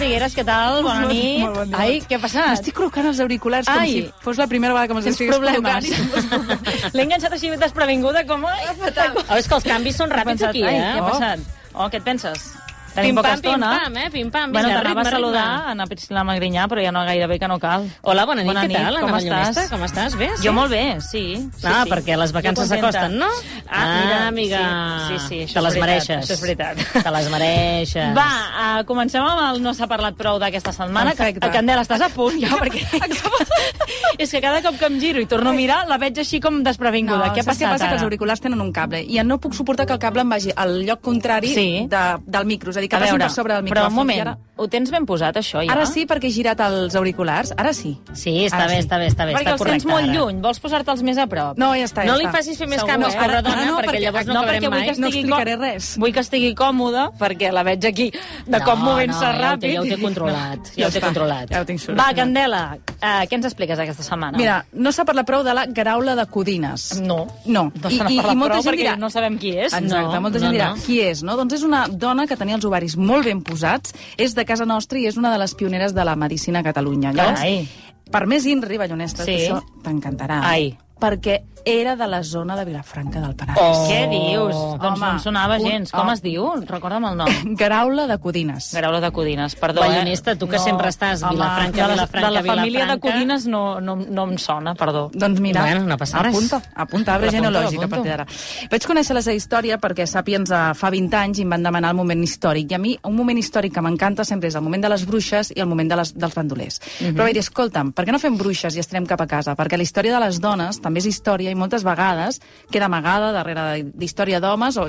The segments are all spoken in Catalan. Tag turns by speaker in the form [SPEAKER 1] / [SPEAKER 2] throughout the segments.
[SPEAKER 1] Figueres, què tal? Bona
[SPEAKER 2] Molt-
[SPEAKER 1] nit.
[SPEAKER 2] molt bon dia.
[SPEAKER 1] Ai, què ha passat?
[SPEAKER 2] M'estic col·locant els auriculars com
[SPEAKER 1] Ai.
[SPEAKER 2] si fos la primera vegada que me'ls estigués
[SPEAKER 1] problemes.
[SPEAKER 2] col·locant.
[SPEAKER 1] L'he enganxat així desprevinguda, com... Ai, oh, és que els canvis són ràpids aquí,
[SPEAKER 2] ai,
[SPEAKER 1] eh? Què ha
[SPEAKER 2] oh.
[SPEAKER 1] passat? Oh, què et penses? Tenim
[SPEAKER 3] Pim
[SPEAKER 1] poca
[SPEAKER 3] pam, pim
[SPEAKER 1] estona.
[SPEAKER 3] pam, eh? Pim pam,
[SPEAKER 1] Bueno,
[SPEAKER 3] vinga,
[SPEAKER 1] t'anava a saludar. Anna Priscila Magrinyà, però ja no gairebé que no cal.
[SPEAKER 3] Hola, bona nit,
[SPEAKER 1] Bona
[SPEAKER 3] què tal,
[SPEAKER 1] com
[SPEAKER 3] Anna
[SPEAKER 1] estàs?
[SPEAKER 3] Ballonesta? Com estàs? Bé? Sí?
[SPEAKER 1] Jo molt bé, sí. sí
[SPEAKER 3] Ah,
[SPEAKER 1] sí.
[SPEAKER 3] perquè les vacances s'acosten, no?
[SPEAKER 1] Ah, mira,
[SPEAKER 3] amiga.
[SPEAKER 1] Sí, sí, sí això
[SPEAKER 3] Te
[SPEAKER 1] és
[SPEAKER 3] les
[SPEAKER 1] veritat,
[SPEAKER 3] mereixes.
[SPEAKER 1] Això és veritat.
[SPEAKER 3] Te les mereixes.
[SPEAKER 1] Va, uh, comencem amb el No s'ha parlat prou d'aquesta setmana.
[SPEAKER 2] Perfecte.
[SPEAKER 1] Que, Candela, estàs a punt ja? Perquè és que cada cop que em giro i torno a mirar, la veig així com desprevinguda. què ha passat
[SPEAKER 2] què passa?
[SPEAKER 1] ara?
[SPEAKER 2] Que els auriculars tenen un cable i no puc suportar que el cable em vagi al lloc contrari
[SPEAKER 1] Sí.
[SPEAKER 2] de, del micro, a dir, que
[SPEAKER 1] a veure,
[SPEAKER 2] per sobre del
[SPEAKER 1] però
[SPEAKER 2] micròfon.
[SPEAKER 1] un moment,
[SPEAKER 2] I Ara,
[SPEAKER 1] ho tens ben posat, això, ja?
[SPEAKER 2] ara sí, perquè he girat els auriculars, ara sí.
[SPEAKER 3] Sí, està
[SPEAKER 2] Ara
[SPEAKER 3] bé,
[SPEAKER 2] sí.
[SPEAKER 3] està bé, està bé.
[SPEAKER 1] Perquè
[SPEAKER 3] està
[SPEAKER 1] els tens molt
[SPEAKER 3] ara.
[SPEAKER 1] lluny, vols posar-te'ls més a prop?
[SPEAKER 2] No, ja està, ja
[SPEAKER 3] No li
[SPEAKER 2] està.
[SPEAKER 3] facis fer més
[SPEAKER 1] Segur,
[SPEAKER 3] canvis,
[SPEAKER 1] eh?
[SPEAKER 3] pobra dona,
[SPEAKER 2] ara no,
[SPEAKER 3] perquè
[SPEAKER 2] perquè-
[SPEAKER 3] llavors no,
[SPEAKER 1] no,
[SPEAKER 3] acabarem mai.
[SPEAKER 2] No explicaré
[SPEAKER 1] com-
[SPEAKER 2] res.
[SPEAKER 1] Vull que estigui còmoda, perquè la veig aquí de
[SPEAKER 3] No,
[SPEAKER 1] cop movent-se
[SPEAKER 3] no, ja ho té-
[SPEAKER 1] ràpid.
[SPEAKER 3] ja ho té controlat, ja ho té controlat.
[SPEAKER 2] Ja ho tinc
[SPEAKER 1] Va. Candela, uh, què ens expliques aquesta setmana?
[SPEAKER 2] Mira, no s'ha parlat prou de la graula de Codines.
[SPEAKER 1] No.
[SPEAKER 2] No.
[SPEAKER 1] No se n'ha parlat
[SPEAKER 2] molta
[SPEAKER 1] prou
[SPEAKER 2] gent dirà,
[SPEAKER 1] no sabem qui és.
[SPEAKER 2] Exacte,
[SPEAKER 3] No,
[SPEAKER 2] molta
[SPEAKER 3] no,
[SPEAKER 2] gent dirà,
[SPEAKER 3] no.
[SPEAKER 2] qui és, no? Doncs és una dona que tenia els ovaris molt ben posats, és de casa nostra i és una de les pioneres de la medicina a Catalunya.
[SPEAKER 1] Carai.
[SPEAKER 2] per més inri, Ballonesta,
[SPEAKER 1] Sí.
[SPEAKER 2] sí. això t'encantarà.
[SPEAKER 1] Ai.
[SPEAKER 2] Perquè era de la zona de Vilafranca del Penedès.
[SPEAKER 3] Oh.
[SPEAKER 1] Què dius? Doncs
[SPEAKER 2] Home,
[SPEAKER 1] no em sonava
[SPEAKER 2] un-
[SPEAKER 1] gens. Com
[SPEAKER 2] oh.
[SPEAKER 1] es diu? Recorda'm el nom.
[SPEAKER 2] Graula de Codines.
[SPEAKER 1] Graula de Codines, perdó.
[SPEAKER 3] Ballonesta,
[SPEAKER 1] eh?
[SPEAKER 3] tu que sempre estàs
[SPEAKER 2] home,
[SPEAKER 3] Vilafranca,
[SPEAKER 1] de la,
[SPEAKER 3] Vilafranca,
[SPEAKER 1] de la família de
[SPEAKER 3] Vilafranca.
[SPEAKER 1] Codines no, no, no em sona, perdó.
[SPEAKER 2] Doncs mira,
[SPEAKER 3] Bueno, no passa res.
[SPEAKER 2] apunta, apunta, arbre genealògic a partir d'ara. Vaig conèixer la seva història perquè Sàpiens eh, fa 20 anys i em van demanar el moment històric. I a mi un moment històric que m'encanta sempre és el moment de les bruixes i el moment de les, dels bandolers.
[SPEAKER 1] Mhm.
[SPEAKER 2] Però vaig dir, escolta'm, per què no fem bruixes i estarem cap a casa? Perquè la història de les dones també és història i moltes vegades queda amagada darrere d'història d'homes. O...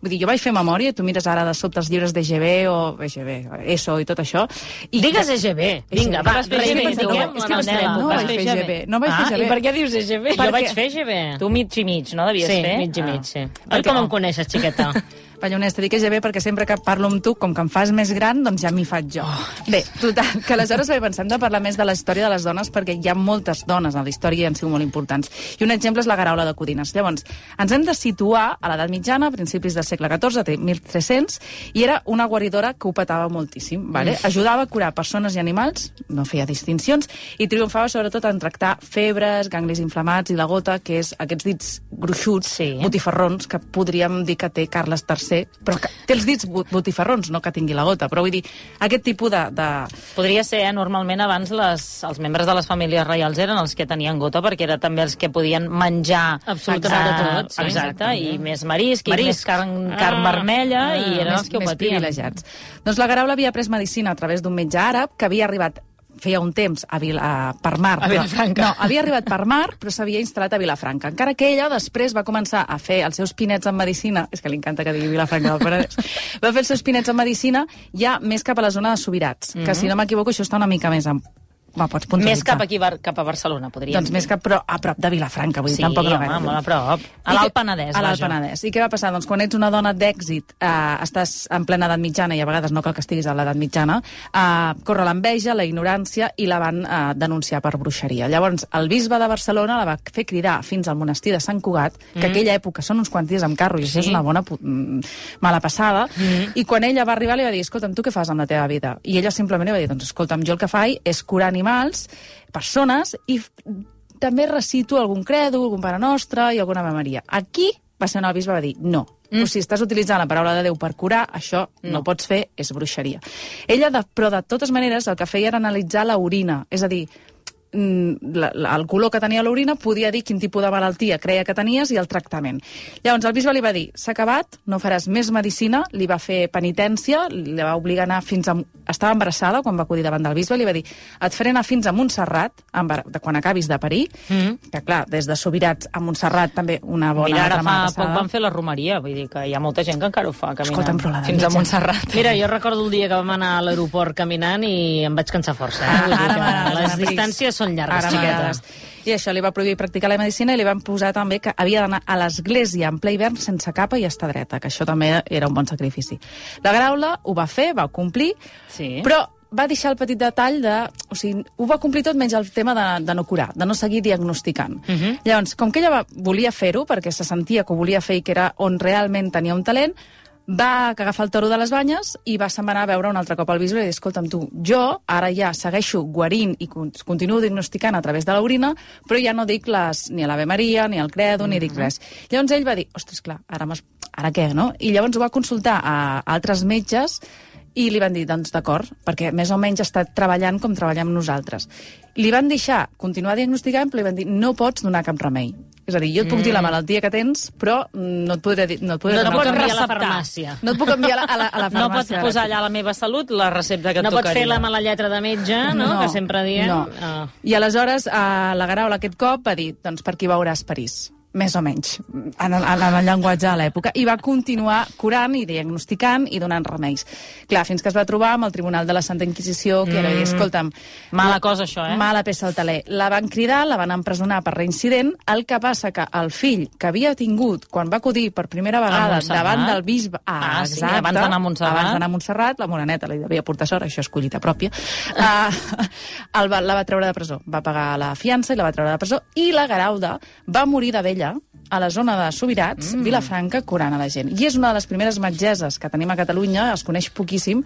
[SPEAKER 2] Vull dir, jo vaig fer memòria, tu mires ara de sobte els llibres d'EGB o EGB, ESO i tot això. I
[SPEAKER 3] Digues EGB. Vinga, va,
[SPEAKER 1] EGB,
[SPEAKER 3] reivindiquem
[SPEAKER 1] tu.
[SPEAKER 3] la
[SPEAKER 1] És que
[SPEAKER 2] no vaig
[SPEAKER 1] fer
[SPEAKER 2] fer EGB, no vaig
[SPEAKER 1] ah,
[SPEAKER 2] fer EGB.
[SPEAKER 1] I per què dius EGB?
[SPEAKER 3] Jo vaig fer EGB.
[SPEAKER 1] Tu mig i mig, no devies
[SPEAKER 3] Sí,
[SPEAKER 1] fer?
[SPEAKER 3] mig i mig,
[SPEAKER 1] Ah.
[SPEAKER 3] sí. Oi
[SPEAKER 1] Perquè-
[SPEAKER 3] com em coneixes, xiqueta?
[SPEAKER 2] Ballonesta, dic EGB perquè sempre que parlo amb tu, com que em fas més gran, doncs ja m'hi faig jo. Bé, total, que aleshores pensar hem de parlar més de la història de les dones perquè hi ha moltes dones a la història i han sigut molt importants. I un exemple és la Garaula de Codines. Llavors, ens hem de situar a l'edat mitjana, a principis del segle XIV, té 1300, i era una guaridora que ho petava moltíssim. Vale? Ajudava a curar persones i animals, no feia distincions, i triomfava sobretot en tractar febres, ganglis inflamats i la gota, que és aquests dits gruixuts,
[SPEAKER 1] Sí.
[SPEAKER 2] botifarrons, que podríem dir que té Carles III, però que té els dits bo- botifarrons, no que tingui la gota. Però vull dir, aquest tipus de... de...
[SPEAKER 1] Podria ser, eh? normalment abans les, els membres de les famílies reials eren els que tenien gota perquè era també els que podien menjar
[SPEAKER 3] Absolutament
[SPEAKER 1] eh,
[SPEAKER 3] tot, sí.
[SPEAKER 1] exacte, i més marisc, i
[SPEAKER 3] Marisc.
[SPEAKER 1] més carn, carn
[SPEAKER 3] Ah.
[SPEAKER 1] vermella
[SPEAKER 3] Ah,
[SPEAKER 1] i eren
[SPEAKER 2] més,
[SPEAKER 1] els que ho
[SPEAKER 2] més
[SPEAKER 1] patien.
[SPEAKER 2] privilegiats. Doncs la Garaula havia pres medicina a través d'un metge àrab que havia arribat feia un temps a, Vil, a, per mar.
[SPEAKER 1] A Vilafranca.
[SPEAKER 2] Però, no, havia arribat per mar, però s'havia instal·lat a Vilafranca. Encara que ella després va començar a fer els seus pinets en medicina, és que li encanta que digui Vilafranca del Penedès, va fer els seus pinets en medicina ja més cap a la zona de Subirats, que si no m'equivoco això està una mica més... En... Va, pots puntualitzar.
[SPEAKER 1] Més cap aquí, cap a Barcelona, podríem
[SPEAKER 2] Doncs més
[SPEAKER 1] dir.
[SPEAKER 2] cap, però a prop de Vilafranca, vull dir,
[SPEAKER 1] Sí,
[SPEAKER 2] tampoc no
[SPEAKER 1] home,
[SPEAKER 2] gaire.
[SPEAKER 1] molt a prop. A l'Alt Penedès,
[SPEAKER 2] A l'Alt. Penedès. I què va passar? Doncs quan ets una dona d'èxit, eh, estàs en plena edat mitjana, i a vegades no cal que estiguis a l'edat mitjana, eh, corre l'enveja, la ignorància, i la van eh, denunciar per bruixeria. Llavors, el bisbe de Barcelona la va fer cridar fins al monestir de Sant Cugat, que mm. aquella època són uns quants dies amb carro, i això és una bona mm, mala passada, mm. i quan ella va arribar li va dir, escolta'm, tu què fas amb la teva vida? I ella simplement li va dir, doncs escolta'm, jo el que faig és curar animals, persones, i també recito algun credo, algun pare nostre i alguna Ave Maria. Aquí va ser on el bisbe va dir, no, mm. o si estàs utilitzant la paraula de Déu per curar, això no, no pots fer, és bruixeria. Ella, de, però de totes maneres, el que feia era analitzar la orina, és a dir, la, la, el color que tenia l'orina podia dir quin tipus de malaltia creia que tenies i el tractament. Llavors el bisbe li va dir, s'ha acabat, no faràs més medicina, li va fer penitència, li va obligar a anar fins a... Estava embarassada quan va acudir davant del bisbe, li va dir, et faré anar fins a Montserrat, de quan acabis de parir,
[SPEAKER 1] Mm.
[SPEAKER 2] que clar, des de Sobirats a Montserrat també una bona
[SPEAKER 1] Mira, ara fa poc van fer la romeria, vull dir que hi ha molta gent que encara ho fa, caminant
[SPEAKER 2] Escolta'm, però la de
[SPEAKER 1] fins a
[SPEAKER 2] mitja-
[SPEAKER 1] Montserrat.
[SPEAKER 3] Mira, jo recordo el dia que vam anar a l'aeroport caminant i em vaig cansar força. Eh? Vull dir que les distàncies són llargues,
[SPEAKER 2] Ara
[SPEAKER 3] xiqueta.
[SPEAKER 2] I això li va prohibir practicar la medicina i li van posar també que havia d'anar a l'església en ple hivern sense capa i estar dreta, que això també era un bon sacrifici. La Graula ho va fer, va complir,
[SPEAKER 1] Sí.
[SPEAKER 2] però va deixar el petit detall de... O sigui, ho va complir tot menys el tema de, de no curar, de no seguir diagnosticant. Uh -huh. Llavors, com que ella va, volia fer-ho, perquè se sentia que ho volia fer i que era on realment tenia un talent, va agafar el toro de les banyes i va se'n anar a veure un altre cop al bisbe i dir, escolta'm tu, jo ara ja segueixo guarint i con- continuo diagnosticant a través de l'orina, però ja no dic les, ni a l'Ave Maria, ni al credo, ni dic res. Llavors ell va dir, ostres, clar, ara, ara què, no? I llavors ho va consultar a altres metges i li van dir, doncs d'acord, perquè més o menys està treballant com treballem nosaltres. Li van deixar continuar diagnosticant, però li van dir, no pots donar cap remei. És a dir, jo et puc dir la malaltia que tens, però mm, no et podré, dir- no et podré
[SPEAKER 3] No, no
[SPEAKER 2] donar
[SPEAKER 3] pots
[SPEAKER 2] cap
[SPEAKER 3] enviar a la
[SPEAKER 1] receptar.
[SPEAKER 3] farmàcia.
[SPEAKER 2] no et puc enviar a la, a la, a la
[SPEAKER 1] No pots
[SPEAKER 2] farmàcia.
[SPEAKER 1] posar allà a la meva salut la recepta que et
[SPEAKER 3] No pots
[SPEAKER 1] tocaria.
[SPEAKER 3] fer la mala lletra de metge, no? que sempre diem.
[SPEAKER 2] No.
[SPEAKER 3] Ah.
[SPEAKER 2] I aleshores, a la Garaula aquest cop va dir, doncs per qui veuràs París més o menys, en el, en el llenguatge de l'època, i va continuar curant i diagnosticant i donant remeis. Clar, fins que es va trobar amb el Tribunal de la Santa Inquisició, que era dir, escolta'm...
[SPEAKER 1] Mala cosa, això, eh?
[SPEAKER 2] Mala peça al taler. La van cridar, la van empresonar per reincident, el que passa que el fill que havia tingut quan va acudir per primera vegada davant del bisbe...
[SPEAKER 1] Ah, sí, abans d'anar a Montserrat.
[SPEAKER 2] Abans d'anar a Montserrat, la Moreneta li devia portar sort, això és collita pròpia, uh, el va, la va treure de presó. Va pagar la fiança i la va treure de presó. I la Garauda va morir de vella a la zona de Sobirats, mm. Vilafranca, curant a la gent. I és una de les primeres metgeses que tenim a Catalunya, es coneix poquíssim,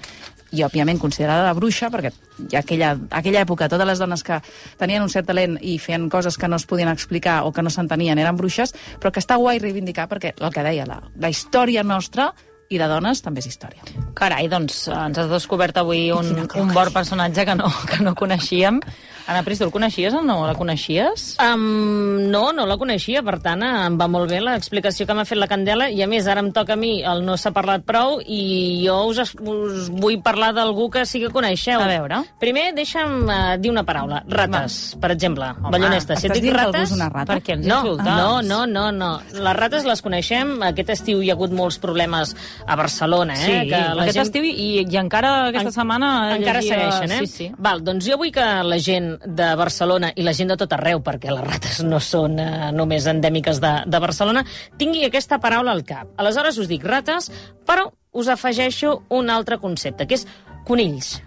[SPEAKER 2] i òbviament considerada la bruixa, perquè aquella, aquella època totes les dones que tenien un cert talent i feien coses que no es podien explicar o que no s'entenien eren bruixes, però que està guai reivindicar perquè el que deia, la, la història nostra i de dones també és història.
[SPEAKER 1] Carai, doncs ens has descobert avui un, un bon personatge que no, que no coneixíem. Anna Pris, tu el coneixies o no? La coneixies?
[SPEAKER 3] Um, no, no la coneixia, per tant, eh, em va molt bé l'explicació que m'ha fet la Candela, i a més, ara em toca a mi el no s'ha parlat prou, i jo us, es- us vull parlar d'algú que sí que coneixeu.
[SPEAKER 1] A veure.
[SPEAKER 3] Primer, deixa'm uh, dir una paraula. Rates, per exemple.
[SPEAKER 1] Home,
[SPEAKER 3] Ballonesta, si et dic rates...
[SPEAKER 2] és una rata?
[SPEAKER 1] Per què ens
[SPEAKER 3] No,
[SPEAKER 1] insultes?
[SPEAKER 3] no, no, no, no. Les rates les coneixem. Aquest estiu hi ha hagut molts problemes a Barcelona, eh?
[SPEAKER 1] Sí,
[SPEAKER 3] que la
[SPEAKER 1] aquest
[SPEAKER 3] gent...
[SPEAKER 1] estiu i, i encara aquesta
[SPEAKER 3] En-
[SPEAKER 1] setmana...
[SPEAKER 3] Encara
[SPEAKER 1] llegia-
[SPEAKER 3] segueixen, eh?
[SPEAKER 1] Sí, sí.
[SPEAKER 3] Val, doncs jo vull que la gent de Barcelona i la gent de tot arreu, perquè les rates no són eh, només endèmiques de, de Barcelona, tingui aquesta paraula al cap. Aleshores us dic rates, però us afegeixo un altre concepte, que és conills.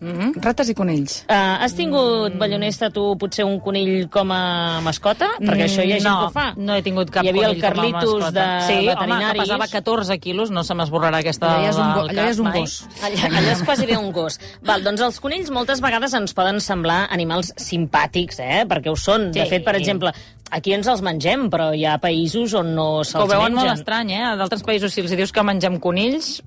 [SPEAKER 2] Mm? Rates i conills.
[SPEAKER 3] Uh, has tingut, Ballonesta, tu potser un conill com a mascota? Perquè això hi ha gent
[SPEAKER 1] no,
[SPEAKER 3] que ho fa.
[SPEAKER 1] No he tingut cap
[SPEAKER 3] Hi havia el Carlitos de
[SPEAKER 1] sí,
[SPEAKER 3] veterinaris.
[SPEAKER 1] home, que pesava 14 quilos, no se m'esborrarà aquesta
[SPEAKER 2] Allò ja és un go- ja és un gos.
[SPEAKER 3] Allò, allò és quasi bé un gos. Val, doncs els conills moltes vegades ens poden semblar animals simpàtics, eh? perquè ho són. De
[SPEAKER 1] Sí.
[SPEAKER 3] fet, per exemple, aquí ens els mengem, però hi ha països on no se'ls
[SPEAKER 1] ho veuen molt
[SPEAKER 3] mengen.
[SPEAKER 1] estrany, eh? D'altres països, si els dius que mengem conills,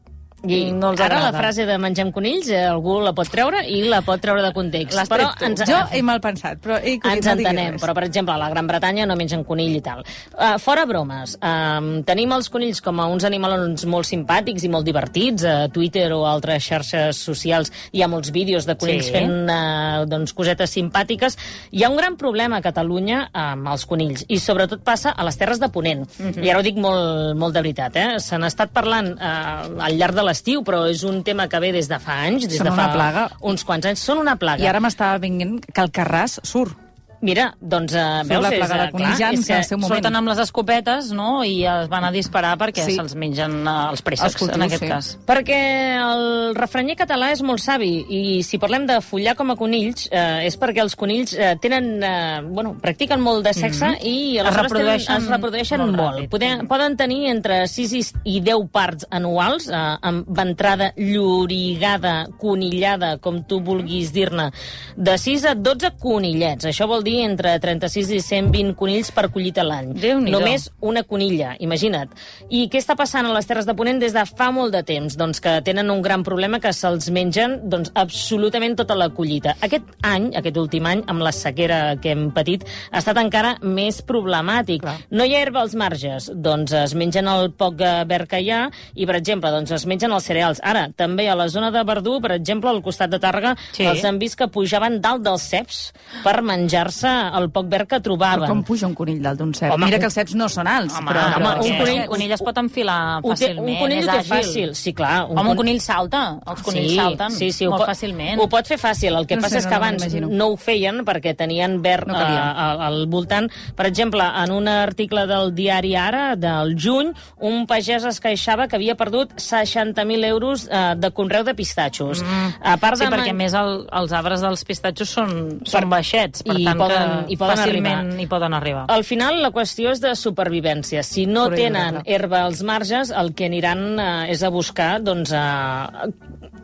[SPEAKER 3] I
[SPEAKER 1] no els
[SPEAKER 3] ara
[SPEAKER 1] agrada.
[SPEAKER 3] la frase de mengem conills eh, algú la pot treure i la pot treure de context. Però ens,
[SPEAKER 2] Jo he mal pensat, però... Ei,
[SPEAKER 3] ens
[SPEAKER 2] no
[SPEAKER 3] entenem,
[SPEAKER 2] res.
[SPEAKER 3] però per exemple a la Gran Bretanya no mengen conill i tal. Uh, fora bromes, uh, tenim els conills com a uns animals molt simpàtics i molt divertits, a Twitter o altres xarxes socials hi ha molts vídeos de conills
[SPEAKER 1] Sí.
[SPEAKER 3] fent uh, doncs, cosetes simpàtiques. Hi ha un gran problema a Catalunya amb els conills, i sobretot passa a les Terres de Ponent.
[SPEAKER 2] Mhm.
[SPEAKER 3] I ara ho dic molt, molt de veritat, eh? Se n'ha estat parlant uh, al llarg de l'estiu, però és un tema que ve des de fa anys, des
[SPEAKER 2] Són
[SPEAKER 3] de
[SPEAKER 2] una
[SPEAKER 3] fa
[SPEAKER 2] plaga.
[SPEAKER 3] uns quants anys. Són una plaga.
[SPEAKER 2] I ara m'estava venint que el Carràs surt.
[SPEAKER 3] Mira, doncs, uh, veus,
[SPEAKER 2] la
[SPEAKER 3] és,
[SPEAKER 2] conills
[SPEAKER 3] clar, és que
[SPEAKER 1] surten amb les escopetes, no?, i es van a disparar perquè
[SPEAKER 2] Sí.
[SPEAKER 1] se'ls mengen eh, els préssecs,
[SPEAKER 2] Els cultius,
[SPEAKER 1] en aquest
[SPEAKER 2] sí.
[SPEAKER 1] cas.
[SPEAKER 3] Perquè el refrenyer català és molt savi i si parlem de follar com a conills eh, és perquè els conills eh, tenen, eh, bueno, practiquen molt de sexe i
[SPEAKER 1] Es reprodueixen
[SPEAKER 3] tenen, es reprodueixen
[SPEAKER 1] molt
[SPEAKER 3] molt.
[SPEAKER 1] ràpid.
[SPEAKER 3] Poden, poden tenir entre 6 i- i 10 parts anuals eh, amb ventrada llorigada, conillada, com tu vulguis dir-ne, de 6 a 12 conillets. Això vol dir dir entre 36 i 120 conills per collita l'any. Només una conilla, imagina't. I què està passant a les Terres de Ponent des de fa molt de temps? Doncs que tenen un gran problema que se'ls mengen doncs, absolutament tota la collita. Aquest any, aquest últim any, amb la sequera que hem patit, ha estat encara més problemàtic.
[SPEAKER 2] Clar.
[SPEAKER 3] No hi ha herba als marges, doncs es mengen el poc verd que hi ha i, per exemple, doncs es mengen els cereals. Ara, també a la zona de Verdú, per exemple, al costat de Tàrrega,
[SPEAKER 1] Sí.
[SPEAKER 3] els han vist que pujaven dalt dels ceps per menjar-se el poc verd que trobaven.
[SPEAKER 2] Però com puja un conill dalt d'un cep?
[SPEAKER 3] Home,
[SPEAKER 2] Mira
[SPEAKER 3] un-
[SPEAKER 2] que els ceps no són alts.
[SPEAKER 1] Home,
[SPEAKER 2] però,
[SPEAKER 1] home,
[SPEAKER 2] però
[SPEAKER 1] un conill, un conill es pot enfilar
[SPEAKER 3] Ho té,
[SPEAKER 1] fàcilment,
[SPEAKER 3] un conill
[SPEAKER 1] és
[SPEAKER 3] ho té
[SPEAKER 1] àgil.
[SPEAKER 3] fàcil, sí, clar.
[SPEAKER 1] Home, un
[SPEAKER 3] con-
[SPEAKER 1] conill salta. Els conills
[SPEAKER 3] sí,
[SPEAKER 1] salten
[SPEAKER 3] sí, sí, ho
[SPEAKER 1] molt
[SPEAKER 3] pot,
[SPEAKER 1] fàcilment.
[SPEAKER 3] Ho pot fer fàcil. El que
[SPEAKER 2] No
[SPEAKER 3] passa
[SPEAKER 2] sé,
[SPEAKER 3] és que
[SPEAKER 2] no
[SPEAKER 3] abans no ho feien perquè tenien verd
[SPEAKER 2] No
[SPEAKER 3] no
[SPEAKER 2] calia.
[SPEAKER 3] al voltant. Per exemple, en un article del diari Ara, del juny, un pagès es queixava que havia perdut 60.000 euros eh, de conreu de pistatxos. Mm. A part
[SPEAKER 1] Sí,
[SPEAKER 3] de
[SPEAKER 1] perquè a
[SPEAKER 3] man-
[SPEAKER 1] més el, els arbres dels pistatxos són, són baixets, per
[SPEAKER 3] i
[SPEAKER 1] tant
[SPEAKER 3] poden- i poden
[SPEAKER 1] fàcilment
[SPEAKER 3] arribar.
[SPEAKER 1] hi poden arribar.
[SPEAKER 3] Al final, la qüestió és de supervivència. Si no
[SPEAKER 2] Correcte,
[SPEAKER 3] tenen herba als marges, el que aniran eh, és a buscar doncs, eh,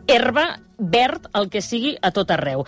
[SPEAKER 3] herba verd, el que sigui, a tot arreu.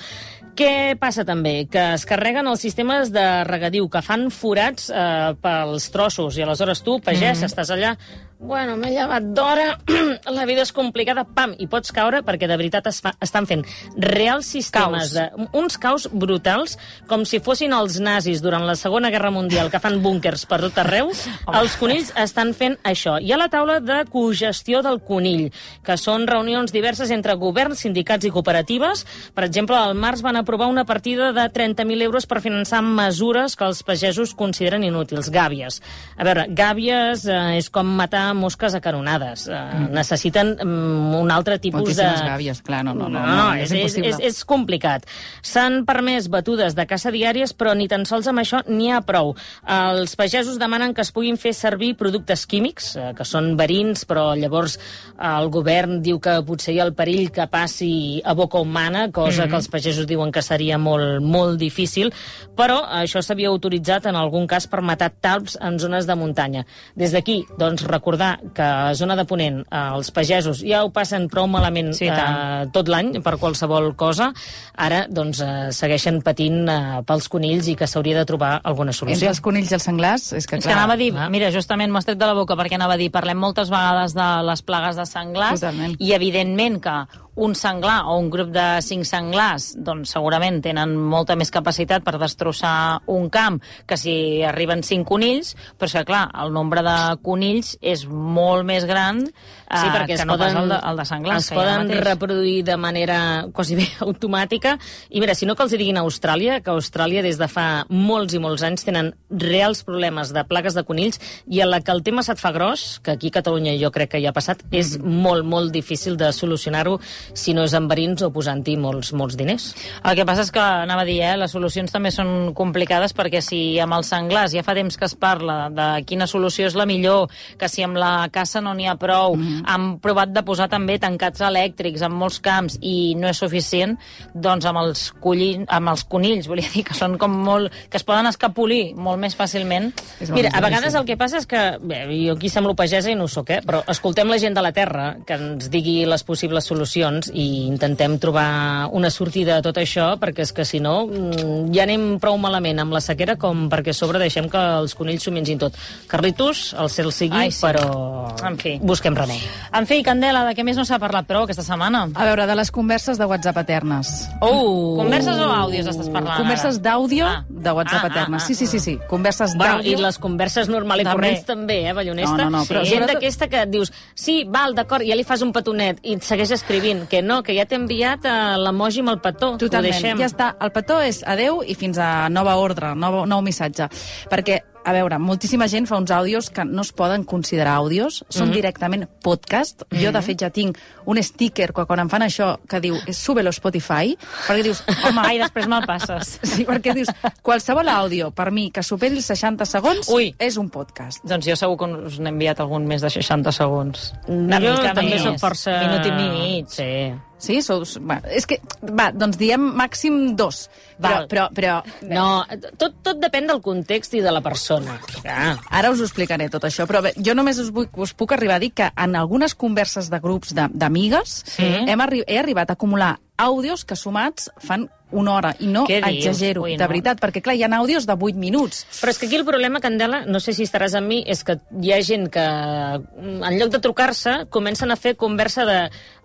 [SPEAKER 3] Què passa també? Que es carreguen els sistemes de regadiu, que fan forats eh, pels trossos, i aleshores tu, pagès, mm -hmm. estàs allà, bueno, m'he llevat d'hora, la vida és complicada, pam, i pots caure perquè de veritat es fa, estan fent reals sistemes
[SPEAKER 1] Caus.
[SPEAKER 3] de uns caus brutals, com si fossin els nazis durant la Segona Guerra Mundial, que fan búnkers per tot arreu, els conills estan fent això. Hi ha la taula de cogestió del conill, que són reunions diverses entre governs, sindicats i cooperatives. Per exemple, al març van aprovar una partida de 30.000 euros per finançar mesures que els pagesos consideren inútils, gàbies. A veure, gàbies eh, és com matar mosques a canonades. Eh, mm. Necessiten mm, un altre tipus de...
[SPEAKER 2] Moltíssimes gàbies, clar, no, no, no,
[SPEAKER 3] No,
[SPEAKER 2] no,
[SPEAKER 3] és,
[SPEAKER 2] és
[SPEAKER 3] és,
[SPEAKER 2] impossible.
[SPEAKER 3] és, és complicat. S'han permès batudes de caça diàries, però ni tan sols amb això n'hi ha prou. Els pagesos demanen que es puguin fer servir productes químics, eh, que són verins, però llavors eh, el govern diu que potser hi ha el perill que passi a boca humana, cosa mm -hmm. que els pagesos diuen que seria molt, molt difícil, però això s'havia autoritzat en algun cas per matar talps en zones de muntanya. Des d'aquí, doncs, recordar que a zona de Ponent eh, els pagesos ja ho passen prou malament
[SPEAKER 1] Sí, tant.
[SPEAKER 3] eh, tot l'any per qualsevol cosa, ara doncs, eh, segueixen patint eh, pels conills i que s'hauria de trobar alguna
[SPEAKER 2] Entre
[SPEAKER 3] solució.
[SPEAKER 2] els conills i els senglars, és que
[SPEAKER 1] És que
[SPEAKER 2] clar...
[SPEAKER 1] anava a dir,
[SPEAKER 3] clar.
[SPEAKER 1] mira, justament m'ho tret de la boca perquè anava a dir, parlem moltes vegades de les plagues de senglars
[SPEAKER 2] Totalment.
[SPEAKER 1] i evidentment que un senglar o un grup de cinc senglars doncs segurament tenen molta més capacitat per destrossar un camp que si arriben cinc conills, però és que clar, el nombre de conills és molt més gran eh,
[SPEAKER 3] Sí, perquè
[SPEAKER 1] que no
[SPEAKER 3] poden,
[SPEAKER 1] pas el de, el de senglars.
[SPEAKER 3] es poden
[SPEAKER 1] mateix.
[SPEAKER 3] reproduir de manera quasi bé automàtica. I mira, si no que els diguin a Austràlia, que a Austràlia des de fa molts i molts anys tenen reals problemes de plagues de conills i en la que el tema se't fa gros, que aquí a Catalunya jo crec que ja ha passat, és molt, molt difícil de solucionar-ho si no és amb verins o posant-hi molts, molts diners.
[SPEAKER 1] El que passa és que, anava a dir, eh, les solucions també són complicades perquè si amb els senglars ja fa temps que es parla de quina solució és la millor, que si amb la caça no n'hi ha prou, mm -hmm. han provat de posar també tancats elèctrics en molts camps i no és suficient, doncs amb els, collin, amb els conills, volia dir, que són com molt... que es poden escapolir molt més fàcilment.
[SPEAKER 2] Molt
[SPEAKER 3] Mira, a vegades el que passa és que, bé, jo aquí semblo pagesa i no ho soc, eh? però escoltem la gent de la Terra que ens digui les possibles solucions i intentem trobar una sortida a tot això, perquè és que si no mm, ja anem prou malament amb la sequera com perquè a sobre deixem que els conills s'ho mengin tot. Carlitos, el cel sigui,
[SPEAKER 1] Ai, sí.
[SPEAKER 3] però
[SPEAKER 1] En fi.
[SPEAKER 3] busquem remei.
[SPEAKER 1] En fi, Candela, de què més no s'ha parlat prou aquesta setmana?
[SPEAKER 2] A veure, de les converses de WhatsApp eternes.
[SPEAKER 1] Oh! Converses o àudios estàs parlant
[SPEAKER 2] Converses d'àudio
[SPEAKER 1] Ah.
[SPEAKER 2] de WhatsApp
[SPEAKER 1] Ah, ah,
[SPEAKER 2] eternes.
[SPEAKER 1] ah,
[SPEAKER 2] Sí, sí, sí, sí. Converses
[SPEAKER 3] Bueno, I
[SPEAKER 2] d'àudio.
[SPEAKER 3] les converses normal i
[SPEAKER 1] També.
[SPEAKER 3] corrents també, eh, Ballonesta?
[SPEAKER 2] No, no, no, però
[SPEAKER 3] Gent
[SPEAKER 2] sobretot-
[SPEAKER 3] d'aquesta que et dius, sí, val, d'acord, ja li fas un petonet i et segueix escrivint, que no, que ja t'he enviat eh, l'emoji amb el petó,
[SPEAKER 2] Totalment,
[SPEAKER 3] ho deixem.
[SPEAKER 2] ja està. El petó és adeu i fins a nova ordre, nou, nou missatge. Perquè, a veure, moltíssima gent fa uns àudios que no es poden considerar àudios, són mm -hmm. directament podcast. Mm -hmm. Jo, de fet, ja tinc un sticker que quan em fan això que diu súbelo a Spotify, perquè dius, home,
[SPEAKER 1] Ai, després me'l passes.
[SPEAKER 2] Sí, perquè dius, qualsevol àudio, per mi, que superi els 60 segons,
[SPEAKER 1] Ui.
[SPEAKER 2] és un podcast.
[SPEAKER 1] Doncs jo segur que us n'he enviat algun més de 60 segons. Jo també sóc força... Minut i mig.
[SPEAKER 3] Sí.
[SPEAKER 2] Sí? Sou, va, és que, va, doncs diem màxim dos. Però,
[SPEAKER 3] Val.
[SPEAKER 2] però, però,
[SPEAKER 3] No, tot, tot depèn del context i de la persona. Ja.
[SPEAKER 2] Ara us ho explicaré tot això, però bé, jo només us, vull, us puc arribar a dir que en algunes converses de grups de- d'amigues
[SPEAKER 1] Sí.
[SPEAKER 2] hem arri he arribat a acumular àudios que sumats fan una hora, i no
[SPEAKER 1] Què
[SPEAKER 2] exagero,
[SPEAKER 1] Ui,
[SPEAKER 2] de
[SPEAKER 1] no.
[SPEAKER 2] veritat, perquè clar, hi ha àudios de 8 minuts.
[SPEAKER 3] Però és que aquí el problema, Candela, no sé si estaràs amb mi, és que hi ha gent que, en lloc de trucar-se, comencen a fer conversa de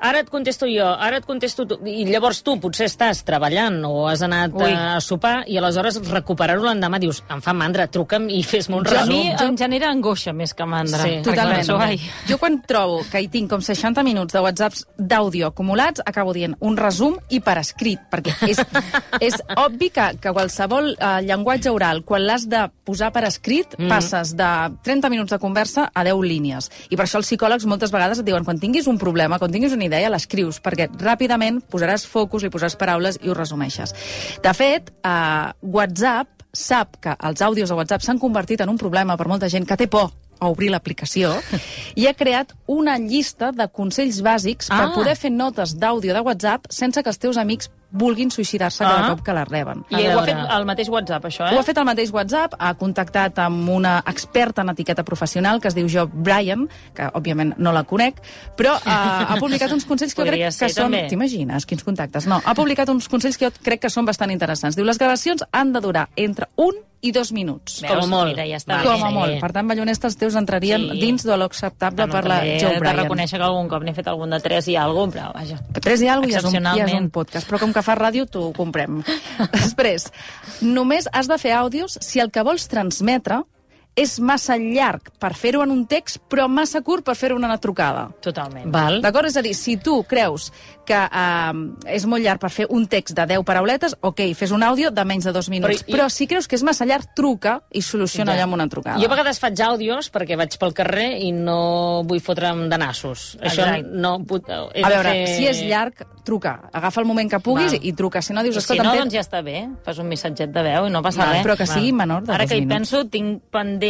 [SPEAKER 3] ara et contesto jo, ara et contesto tu, i llavors tu potser estàs treballant o has anat
[SPEAKER 1] Ui.
[SPEAKER 3] a sopar i aleshores recuperar-ho l'endemà dius, em fa mandra, truca'm i fes-me un
[SPEAKER 1] Jo, a
[SPEAKER 3] resum.
[SPEAKER 1] mi em genera angoixa més que mandra.
[SPEAKER 3] Sí,
[SPEAKER 2] Totalment.
[SPEAKER 1] penso, ai,
[SPEAKER 2] Jo quan trobo que hi tinc com 60 minuts de whatsapps d'àudio acumulats, acabo dient un resum i per escrit, perquè és, és obvi que, que qualsevol eh, llenguatge oral, quan l'has de posar per escrit, mm. passes de 30 minuts de conversa a 10 línies. I per això els psicòlegs moltes vegades et diuen quan tinguis un problema, quan tinguis una idea, l'escrius, perquè ràpidament posaràs focus, li posaràs paraules i ho resumeixes. De fet, eh, WhatsApp sap que els àudios de WhatsApp s'han convertit en un problema per molta gent que té por a obrir l'aplicació i ha creat una llista de consells bàsics per
[SPEAKER 3] Ah.
[SPEAKER 2] poder fer notes d'àudio de WhatsApp sense que els teus amics vulguin suïcidar-se cada
[SPEAKER 1] Ah.
[SPEAKER 2] cop que les reben.
[SPEAKER 1] I ho ha fet el mateix WhatsApp, això, eh?
[SPEAKER 2] Ho ha fet el mateix WhatsApp, ha contactat amb una experta en etiqueta professional que es diu Jo Bryan, que òbviament no la conec, però eh, ha publicat uns consells que jo crec que
[SPEAKER 1] ser,
[SPEAKER 2] són...
[SPEAKER 1] també.
[SPEAKER 2] T'imagines quins contactes? No, ha publicat uns consells que jo crec que són bastant interessants. Diu, les gravacions han de durar entre un i dos minuts.
[SPEAKER 3] Com a molt.
[SPEAKER 1] Mira, ja està.
[SPEAKER 2] Com a molt. Per tant, ballonesta, els teus entrarien
[SPEAKER 1] Sí.
[SPEAKER 2] dins de l'acceptable per la
[SPEAKER 1] també
[SPEAKER 2] Jo
[SPEAKER 1] he de
[SPEAKER 2] Bryan.
[SPEAKER 1] reconèixer que algun cop n'he fet algun de tres i algun, però vaja.
[SPEAKER 2] Tres i alguna cosa ja és, un, ja és un podcast, però com que fa ràdio t'ho comprem. Després, només has de fer àudios si el que vols transmetre és massa llarg per fer-ho en un text, però massa curt per fer-ho en una trucada.
[SPEAKER 1] Totalment.
[SPEAKER 3] Val.
[SPEAKER 2] D'acord? És a dir, si tu creus que eh, és molt llarg per fer un text de 10 parauletes, ok, fes un àudio de menys de dos minuts.
[SPEAKER 3] Però
[SPEAKER 2] Però,
[SPEAKER 3] i-
[SPEAKER 2] si creus que és massa llarg, truca i soluciona
[SPEAKER 1] Ja.
[SPEAKER 2] allò amb una trucada.
[SPEAKER 3] Jo a vegades faig àudios perquè vaig pel carrer i no vull fotre'm de nassos. Això
[SPEAKER 1] Exacte.
[SPEAKER 3] no... Puc, he
[SPEAKER 2] A veure,
[SPEAKER 3] fer...
[SPEAKER 2] si és llarg, truca. Agafa el moment que puguis
[SPEAKER 3] Val.
[SPEAKER 2] i truca. Si no, dius,
[SPEAKER 1] I si no, doncs ja està bé. Fas un missatget de veu i no passa
[SPEAKER 2] Val,
[SPEAKER 1] res.
[SPEAKER 2] però que sigui menor de
[SPEAKER 1] Ara
[SPEAKER 2] dos
[SPEAKER 1] que hi
[SPEAKER 2] minuts.
[SPEAKER 1] penso, tinc pendent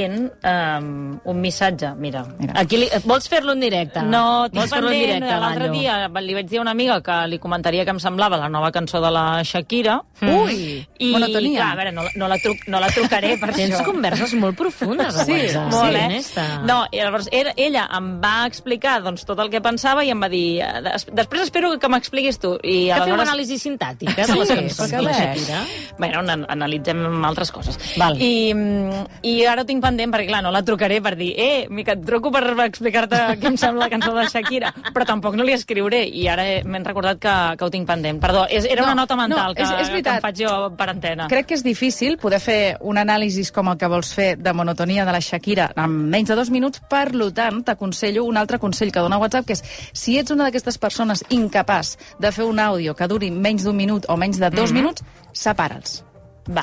[SPEAKER 1] um, un missatge. Mira,
[SPEAKER 2] Mira.
[SPEAKER 3] Aquí li... Vols fer-lo en directe?
[SPEAKER 1] No, tinc
[SPEAKER 3] Vols fer-lo en
[SPEAKER 1] pendent.
[SPEAKER 3] directe,
[SPEAKER 1] L'altre
[SPEAKER 3] Ballo?
[SPEAKER 1] dia li vaig dir a una amiga que li comentaria que em semblava la nova cançó de la Shakira.
[SPEAKER 2] Ui,
[SPEAKER 1] I,
[SPEAKER 2] monotonia.
[SPEAKER 1] clar, a veure, no, no, la, truc, no la trucaré per
[SPEAKER 3] Tens
[SPEAKER 1] això.
[SPEAKER 3] converses molt profundes
[SPEAKER 2] Sí,
[SPEAKER 3] WhatsApp.
[SPEAKER 1] Molt, eh?
[SPEAKER 3] honesta.
[SPEAKER 1] No, i llavors ella, ella em va explicar doncs, tot el que pensava i em va dir eh, des, després espero que m'expliquis tu. I
[SPEAKER 3] Que feu
[SPEAKER 1] aleshores...
[SPEAKER 3] anàlisi sintàtica de
[SPEAKER 2] Sí,
[SPEAKER 3] les cançons
[SPEAKER 2] perquè
[SPEAKER 3] de la. Shakira?
[SPEAKER 1] Bueno, an analitzem altres coses.
[SPEAKER 3] Val.
[SPEAKER 1] I, mm, I ara ho tinc pendent, perquè clar, no la trucaré per dir eh, mica, et truco per explicar-te què em sembla la cançó de Shakira, però tampoc no li escriuré, i ara he- m'he recordat que, que ho tinc pendent. Perdó, és, era
[SPEAKER 2] No,
[SPEAKER 1] una nota mental
[SPEAKER 2] no,
[SPEAKER 1] que,
[SPEAKER 2] és- és
[SPEAKER 1] que
[SPEAKER 2] veritat.
[SPEAKER 1] em faig jo per antena.
[SPEAKER 2] Crec que és difícil poder fer un anàlisi com el que vols fer de monotonia de la Shakira en menys de dos minuts, per tant, t'aconsello un altre consell que dona WhatsApp, que és si ets una d'aquestes persones incapaç de fer un àudio que duri menys d'un minut o menys de dos minuts, separa'ls.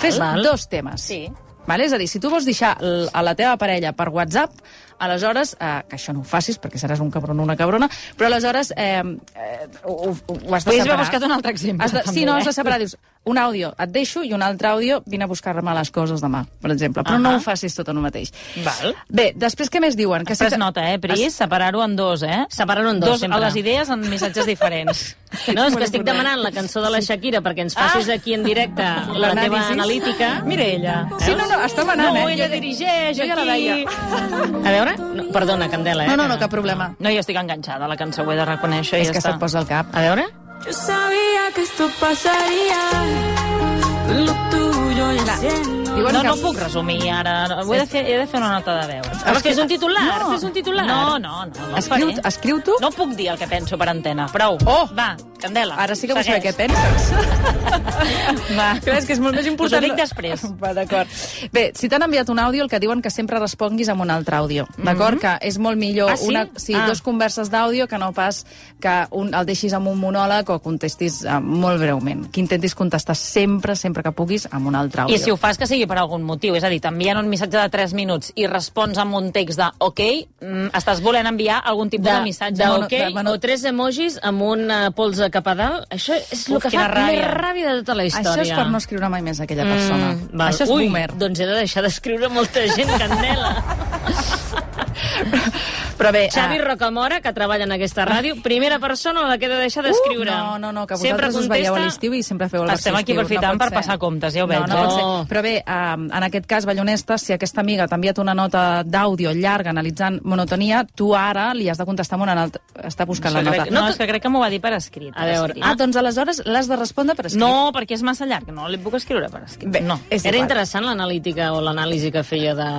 [SPEAKER 2] Fes
[SPEAKER 3] Val.
[SPEAKER 2] dos temes.
[SPEAKER 1] Sí.
[SPEAKER 2] Vale? És a dir, si tu vols deixar a la teva parella per WhatsApp, aleshores, eh, que això no ho facis perquè seràs un cabron o una cabrona, però aleshores eh, eh, ho, ho, has de separar.
[SPEAKER 1] buscat un altre exemple,
[SPEAKER 2] Has de, sí,
[SPEAKER 1] també,
[SPEAKER 2] no,
[SPEAKER 1] eh?
[SPEAKER 2] has de separar. Dius, un àudio et deixo i un altre àudio vine a buscar-me les coses demà, per exemple. Però
[SPEAKER 1] Ahà.
[SPEAKER 2] no ho facis tot en un mateix.
[SPEAKER 1] Val.
[SPEAKER 2] Bé, després què més diuen?
[SPEAKER 1] Has pres
[SPEAKER 2] te-
[SPEAKER 1] nota, eh, Pris? Separar-ho en dos, eh?
[SPEAKER 3] Separar-ho en dos,
[SPEAKER 1] dos
[SPEAKER 3] sempre.
[SPEAKER 1] a les idees en missatges diferents.
[SPEAKER 3] No, és que estic demanant la cançó de la Shakira perquè ens facis aquí en directe la teva
[SPEAKER 2] L'anàlisi.
[SPEAKER 3] analítica.
[SPEAKER 1] Mira ella.
[SPEAKER 2] Sí, no, no, està manant,
[SPEAKER 1] no,
[SPEAKER 2] eh?
[SPEAKER 1] ella
[SPEAKER 2] Jo-
[SPEAKER 1] dirigeix
[SPEAKER 2] jo ja la
[SPEAKER 1] aquí.
[SPEAKER 2] veia.
[SPEAKER 3] A veure? No, perdona, Candela, eh?
[SPEAKER 2] No, no, no,
[SPEAKER 3] que-
[SPEAKER 2] cap problema.
[SPEAKER 1] No, jo estic enganxada a la cançó, ho he de reconèixer. i
[SPEAKER 2] És
[SPEAKER 1] ja
[SPEAKER 2] que
[SPEAKER 1] està.
[SPEAKER 2] se't posa al cap.
[SPEAKER 3] A veure?
[SPEAKER 4] Yo sabía que esto pasaría. Lo tuyo ya.
[SPEAKER 2] Diuen
[SPEAKER 1] No,
[SPEAKER 2] que...
[SPEAKER 1] no puc resumir ara. No, Ho he, de fer, he de fer una nota de veu.
[SPEAKER 3] Però fes un titular,
[SPEAKER 2] No.
[SPEAKER 3] fes un titular.
[SPEAKER 1] No, no, no. no
[SPEAKER 2] Escriu,
[SPEAKER 1] faré.
[SPEAKER 2] escriu tu?
[SPEAKER 1] No puc dir el que penso per antena. Prou.
[SPEAKER 2] Oh!
[SPEAKER 1] Va, Candela.
[SPEAKER 2] Ara sí que vull saber què penses.
[SPEAKER 1] Va.
[SPEAKER 2] Clar, és que és molt més important...
[SPEAKER 1] Us ho dic després.
[SPEAKER 2] Va, d'acord. Bé, si t'han enviat un àudio, el que diuen que sempre responguis amb un altre àudio, d'acord? Que és molt millor
[SPEAKER 3] Ah, sí?
[SPEAKER 2] una, sí,
[SPEAKER 3] Ah.
[SPEAKER 2] dos converses d'àudio que no pas que un, el deixis amb un monòleg o contestis uh, molt breument. Que intentis contestar sempre, sempre que puguis, amb un altre àudio.
[SPEAKER 1] I si ho fas que sigui per algun motiu, és a dir, t'envien un missatge de 3 minuts i respons amb un text de OK, mm, estàs volent enviar algun tipus de, missatge.
[SPEAKER 3] de, ok,
[SPEAKER 2] de mono-
[SPEAKER 3] o tres emojis amb un uh, cap a dalt. Això és el que fa
[SPEAKER 1] ràbia.
[SPEAKER 3] més ràbia de tota la història.
[SPEAKER 2] Això és per no escriure mai més aquella persona.
[SPEAKER 3] Mm, val.
[SPEAKER 2] Això és
[SPEAKER 3] Ui,
[SPEAKER 2] boomer.
[SPEAKER 3] doncs he de deixar d'escriure molta gent, Candela.
[SPEAKER 2] Però bé...
[SPEAKER 3] Xavi
[SPEAKER 2] ah,
[SPEAKER 3] Rocamora, que treballa en aquesta ràdio, primera persona a la que he de deixar d'escriure.
[SPEAKER 2] Uh, no, no, no, que
[SPEAKER 3] Sempre
[SPEAKER 2] vosaltres us veieu a
[SPEAKER 3] contesta-
[SPEAKER 2] l'estiu i sempre feu el
[SPEAKER 1] Estem
[SPEAKER 2] versió
[SPEAKER 1] aquí
[SPEAKER 2] estiu,
[SPEAKER 1] aprofitant
[SPEAKER 2] no
[SPEAKER 1] per passar comptes, ja ho veig,
[SPEAKER 2] No, no pot ser.
[SPEAKER 3] No.
[SPEAKER 2] Però bé, um, en aquest cas, Ballonesta, si aquesta amiga t'ha enviat una nota d'àudio llarga analitzant monotonia, tu ara li has de contestar amb una nota. Està buscant la
[SPEAKER 1] Que
[SPEAKER 2] nota.
[SPEAKER 1] crec, no, és que crec que m'ho va dir per escrit.
[SPEAKER 2] A veure, ah, doncs aleshores l'has de respondre per escrit.
[SPEAKER 1] No, perquè és massa llarg, no li puc escriure per escrit.
[SPEAKER 2] Bé,
[SPEAKER 1] no.
[SPEAKER 2] és
[SPEAKER 3] Era
[SPEAKER 2] igual.
[SPEAKER 3] interessant l'analítica o l'anàlisi que feia de...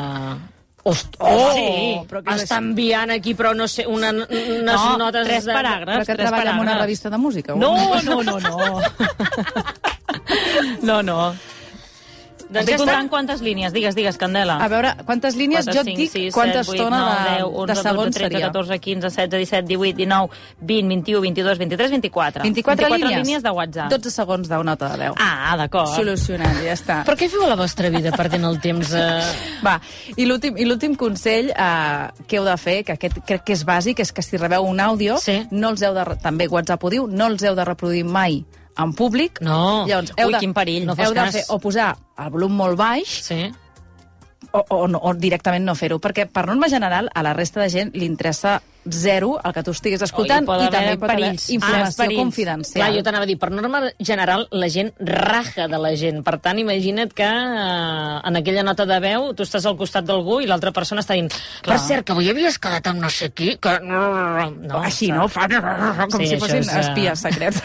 [SPEAKER 3] Host,
[SPEAKER 2] Oh,
[SPEAKER 1] sí,
[SPEAKER 2] però que és
[SPEAKER 3] està enviant aquí, però no sé, una, unes
[SPEAKER 1] No,
[SPEAKER 3] notes...
[SPEAKER 1] tres
[SPEAKER 3] de...
[SPEAKER 1] paràgrafs.
[SPEAKER 2] Però que
[SPEAKER 1] tres
[SPEAKER 2] treballa en una
[SPEAKER 1] paràgrafs.
[SPEAKER 2] revista de música.
[SPEAKER 1] No, no, no, no. no, no.
[SPEAKER 3] Doncs ja
[SPEAKER 1] comptant quantes línies. Digues, digues, Candela.
[SPEAKER 2] A veure, quantes línies?
[SPEAKER 1] 4,
[SPEAKER 2] jo et
[SPEAKER 1] 5,
[SPEAKER 2] dic
[SPEAKER 1] 6,
[SPEAKER 2] quanta
[SPEAKER 1] 7, 8,
[SPEAKER 2] estona
[SPEAKER 1] 9,
[SPEAKER 2] de,
[SPEAKER 1] 10, 11,
[SPEAKER 2] de segons
[SPEAKER 1] 12, 13,
[SPEAKER 2] seria.
[SPEAKER 1] 14, 15, 16, 17, 18, 19, 20, 21, 22, 23, 24.
[SPEAKER 2] 24, línies?
[SPEAKER 1] línies de WhatsApp.
[SPEAKER 2] 12 segons de nota de veu.
[SPEAKER 1] Ah, d'acord.
[SPEAKER 2] Solucionat, ja està.
[SPEAKER 3] Per què feu a la vostra vida perdent el temps? Eh...
[SPEAKER 2] Va, i l'últim i l'últim consell eh, que heu de fer, que aquest crec que és bàsic, és que si rebeu un àudio,
[SPEAKER 3] Sí.
[SPEAKER 2] no els heu de, també WhatsApp ho diu, no els heu de reproduir mai en públic.
[SPEAKER 3] No.
[SPEAKER 2] Llavors, heu
[SPEAKER 1] Ui,
[SPEAKER 2] de,
[SPEAKER 1] quin perill.
[SPEAKER 3] No
[SPEAKER 2] heu de fer, o posar el volum molt baix
[SPEAKER 3] Sí.
[SPEAKER 2] o, o, no, o directament no fer-ho, perquè per norma general a la resta de gent li interessa zero el que tu estiguis escoltant
[SPEAKER 1] Oh, i
[SPEAKER 2] i també pot haver.
[SPEAKER 1] Ah,
[SPEAKER 2] informació
[SPEAKER 1] perills.
[SPEAKER 2] confidencial.
[SPEAKER 3] Clar, jo t'anava a dir, per norma general, la gent raja de la gent. Per tant, imagina't que eh, en aquella nota de veu tu estàs al costat d'algú i l'altra persona està dient per cert, que avui havies quedat amb no sé qui, que... No,
[SPEAKER 2] Així, no? Fan com
[SPEAKER 3] Sí,
[SPEAKER 2] si fossin
[SPEAKER 3] és, eh,
[SPEAKER 2] espies secrets.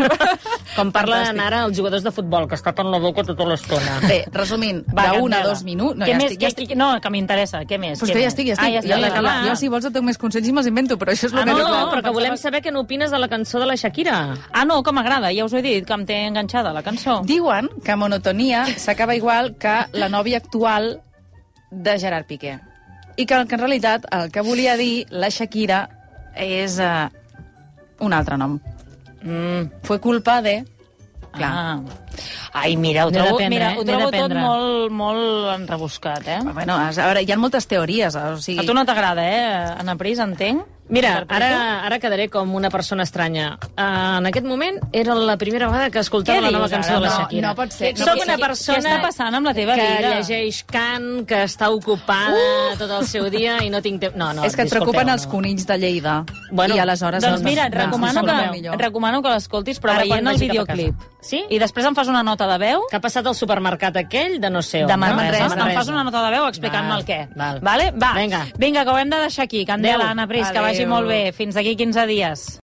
[SPEAKER 3] Com parlen ara els jugadors de futbol, que es tapen la boca tota l'estona.
[SPEAKER 2] Bé, resumint,
[SPEAKER 1] Va,
[SPEAKER 2] d'un a dos minuts... No, ja
[SPEAKER 1] més?
[SPEAKER 2] estic, ja estic.
[SPEAKER 1] No, que m'interessa. Què més?
[SPEAKER 2] Pues
[SPEAKER 1] Què
[SPEAKER 2] que ja estic, ja estic.
[SPEAKER 1] Ah, ja
[SPEAKER 2] ja,
[SPEAKER 1] estic.
[SPEAKER 2] ja,
[SPEAKER 1] clar.
[SPEAKER 2] jo, si vols et dono més consells i me'ls invento, però això és el
[SPEAKER 1] Ah,
[SPEAKER 2] que
[SPEAKER 3] No,
[SPEAKER 2] no,
[SPEAKER 3] no, però que volem saber què n'opines de la cançó de la Shakira.
[SPEAKER 1] Ah, no, que m'agrada, ja us ho he dit, que em té enganxada la cançó.
[SPEAKER 2] Diuen que Monotonia s'acaba igual que la nòvia actual de Gerard Piqué. I que, que en realitat el que volia dir la Shakira és uh, un altre nom.
[SPEAKER 1] Mm.
[SPEAKER 2] Fue culpa de... Clar.
[SPEAKER 1] Ah. Ai, mira, ho trobo, mira,
[SPEAKER 3] eh?
[SPEAKER 1] ho trobo tot molt, molt enrebuscat, eh?
[SPEAKER 2] Ah. Bueno, a veure, hi ha moltes teories, o sigui...
[SPEAKER 1] A tu no t'agrada, eh, Anna Pris, entenc?
[SPEAKER 3] Mira, ara, ara quedaré com una persona estranya. Uh, en aquest moment era la primera vegada que escoltava la nova cançó
[SPEAKER 1] ara?
[SPEAKER 3] de la
[SPEAKER 1] No,
[SPEAKER 3] Shakira.
[SPEAKER 2] no pot ser. No
[SPEAKER 3] Soc una persona
[SPEAKER 1] Què està passant amb la teva
[SPEAKER 3] que
[SPEAKER 1] vida?
[SPEAKER 3] llegeix Cant, que està ocupada uh! tot el seu dia i no tinc temps... No, no,
[SPEAKER 2] és que et preocupen
[SPEAKER 3] no.
[SPEAKER 2] els conills de Lleida.
[SPEAKER 3] Bueno,
[SPEAKER 2] I aleshores...
[SPEAKER 1] Doncs mira, et
[SPEAKER 2] no,
[SPEAKER 1] recomano,
[SPEAKER 2] no,
[SPEAKER 1] que, et recomano que l'escoltis, però
[SPEAKER 3] Ara
[SPEAKER 1] veient el videoclip.
[SPEAKER 3] Sí?
[SPEAKER 1] I després em fas una nota de veu
[SPEAKER 3] Que ha passat al supermercat aquell de no sé on.
[SPEAKER 1] de
[SPEAKER 3] no?
[SPEAKER 1] Manresa.
[SPEAKER 2] Manresa.
[SPEAKER 1] Em fas una nota de veu explicant-me el què.
[SPEAKER 3] val.
[SPEAKER 1] Vale? Va.
[SPEAKER 3] Vinga.
[SPEAKER 1] Vinga, que ho hem de deixar aquí. Candela,
[SPEAKER 3] Adéu.
[SPEAKER 1] Anna Pris, que
[SPEAKER 2] Adéu.
[SPEAKER 1] vagi molt bé. Fins d'aquí 15 dies.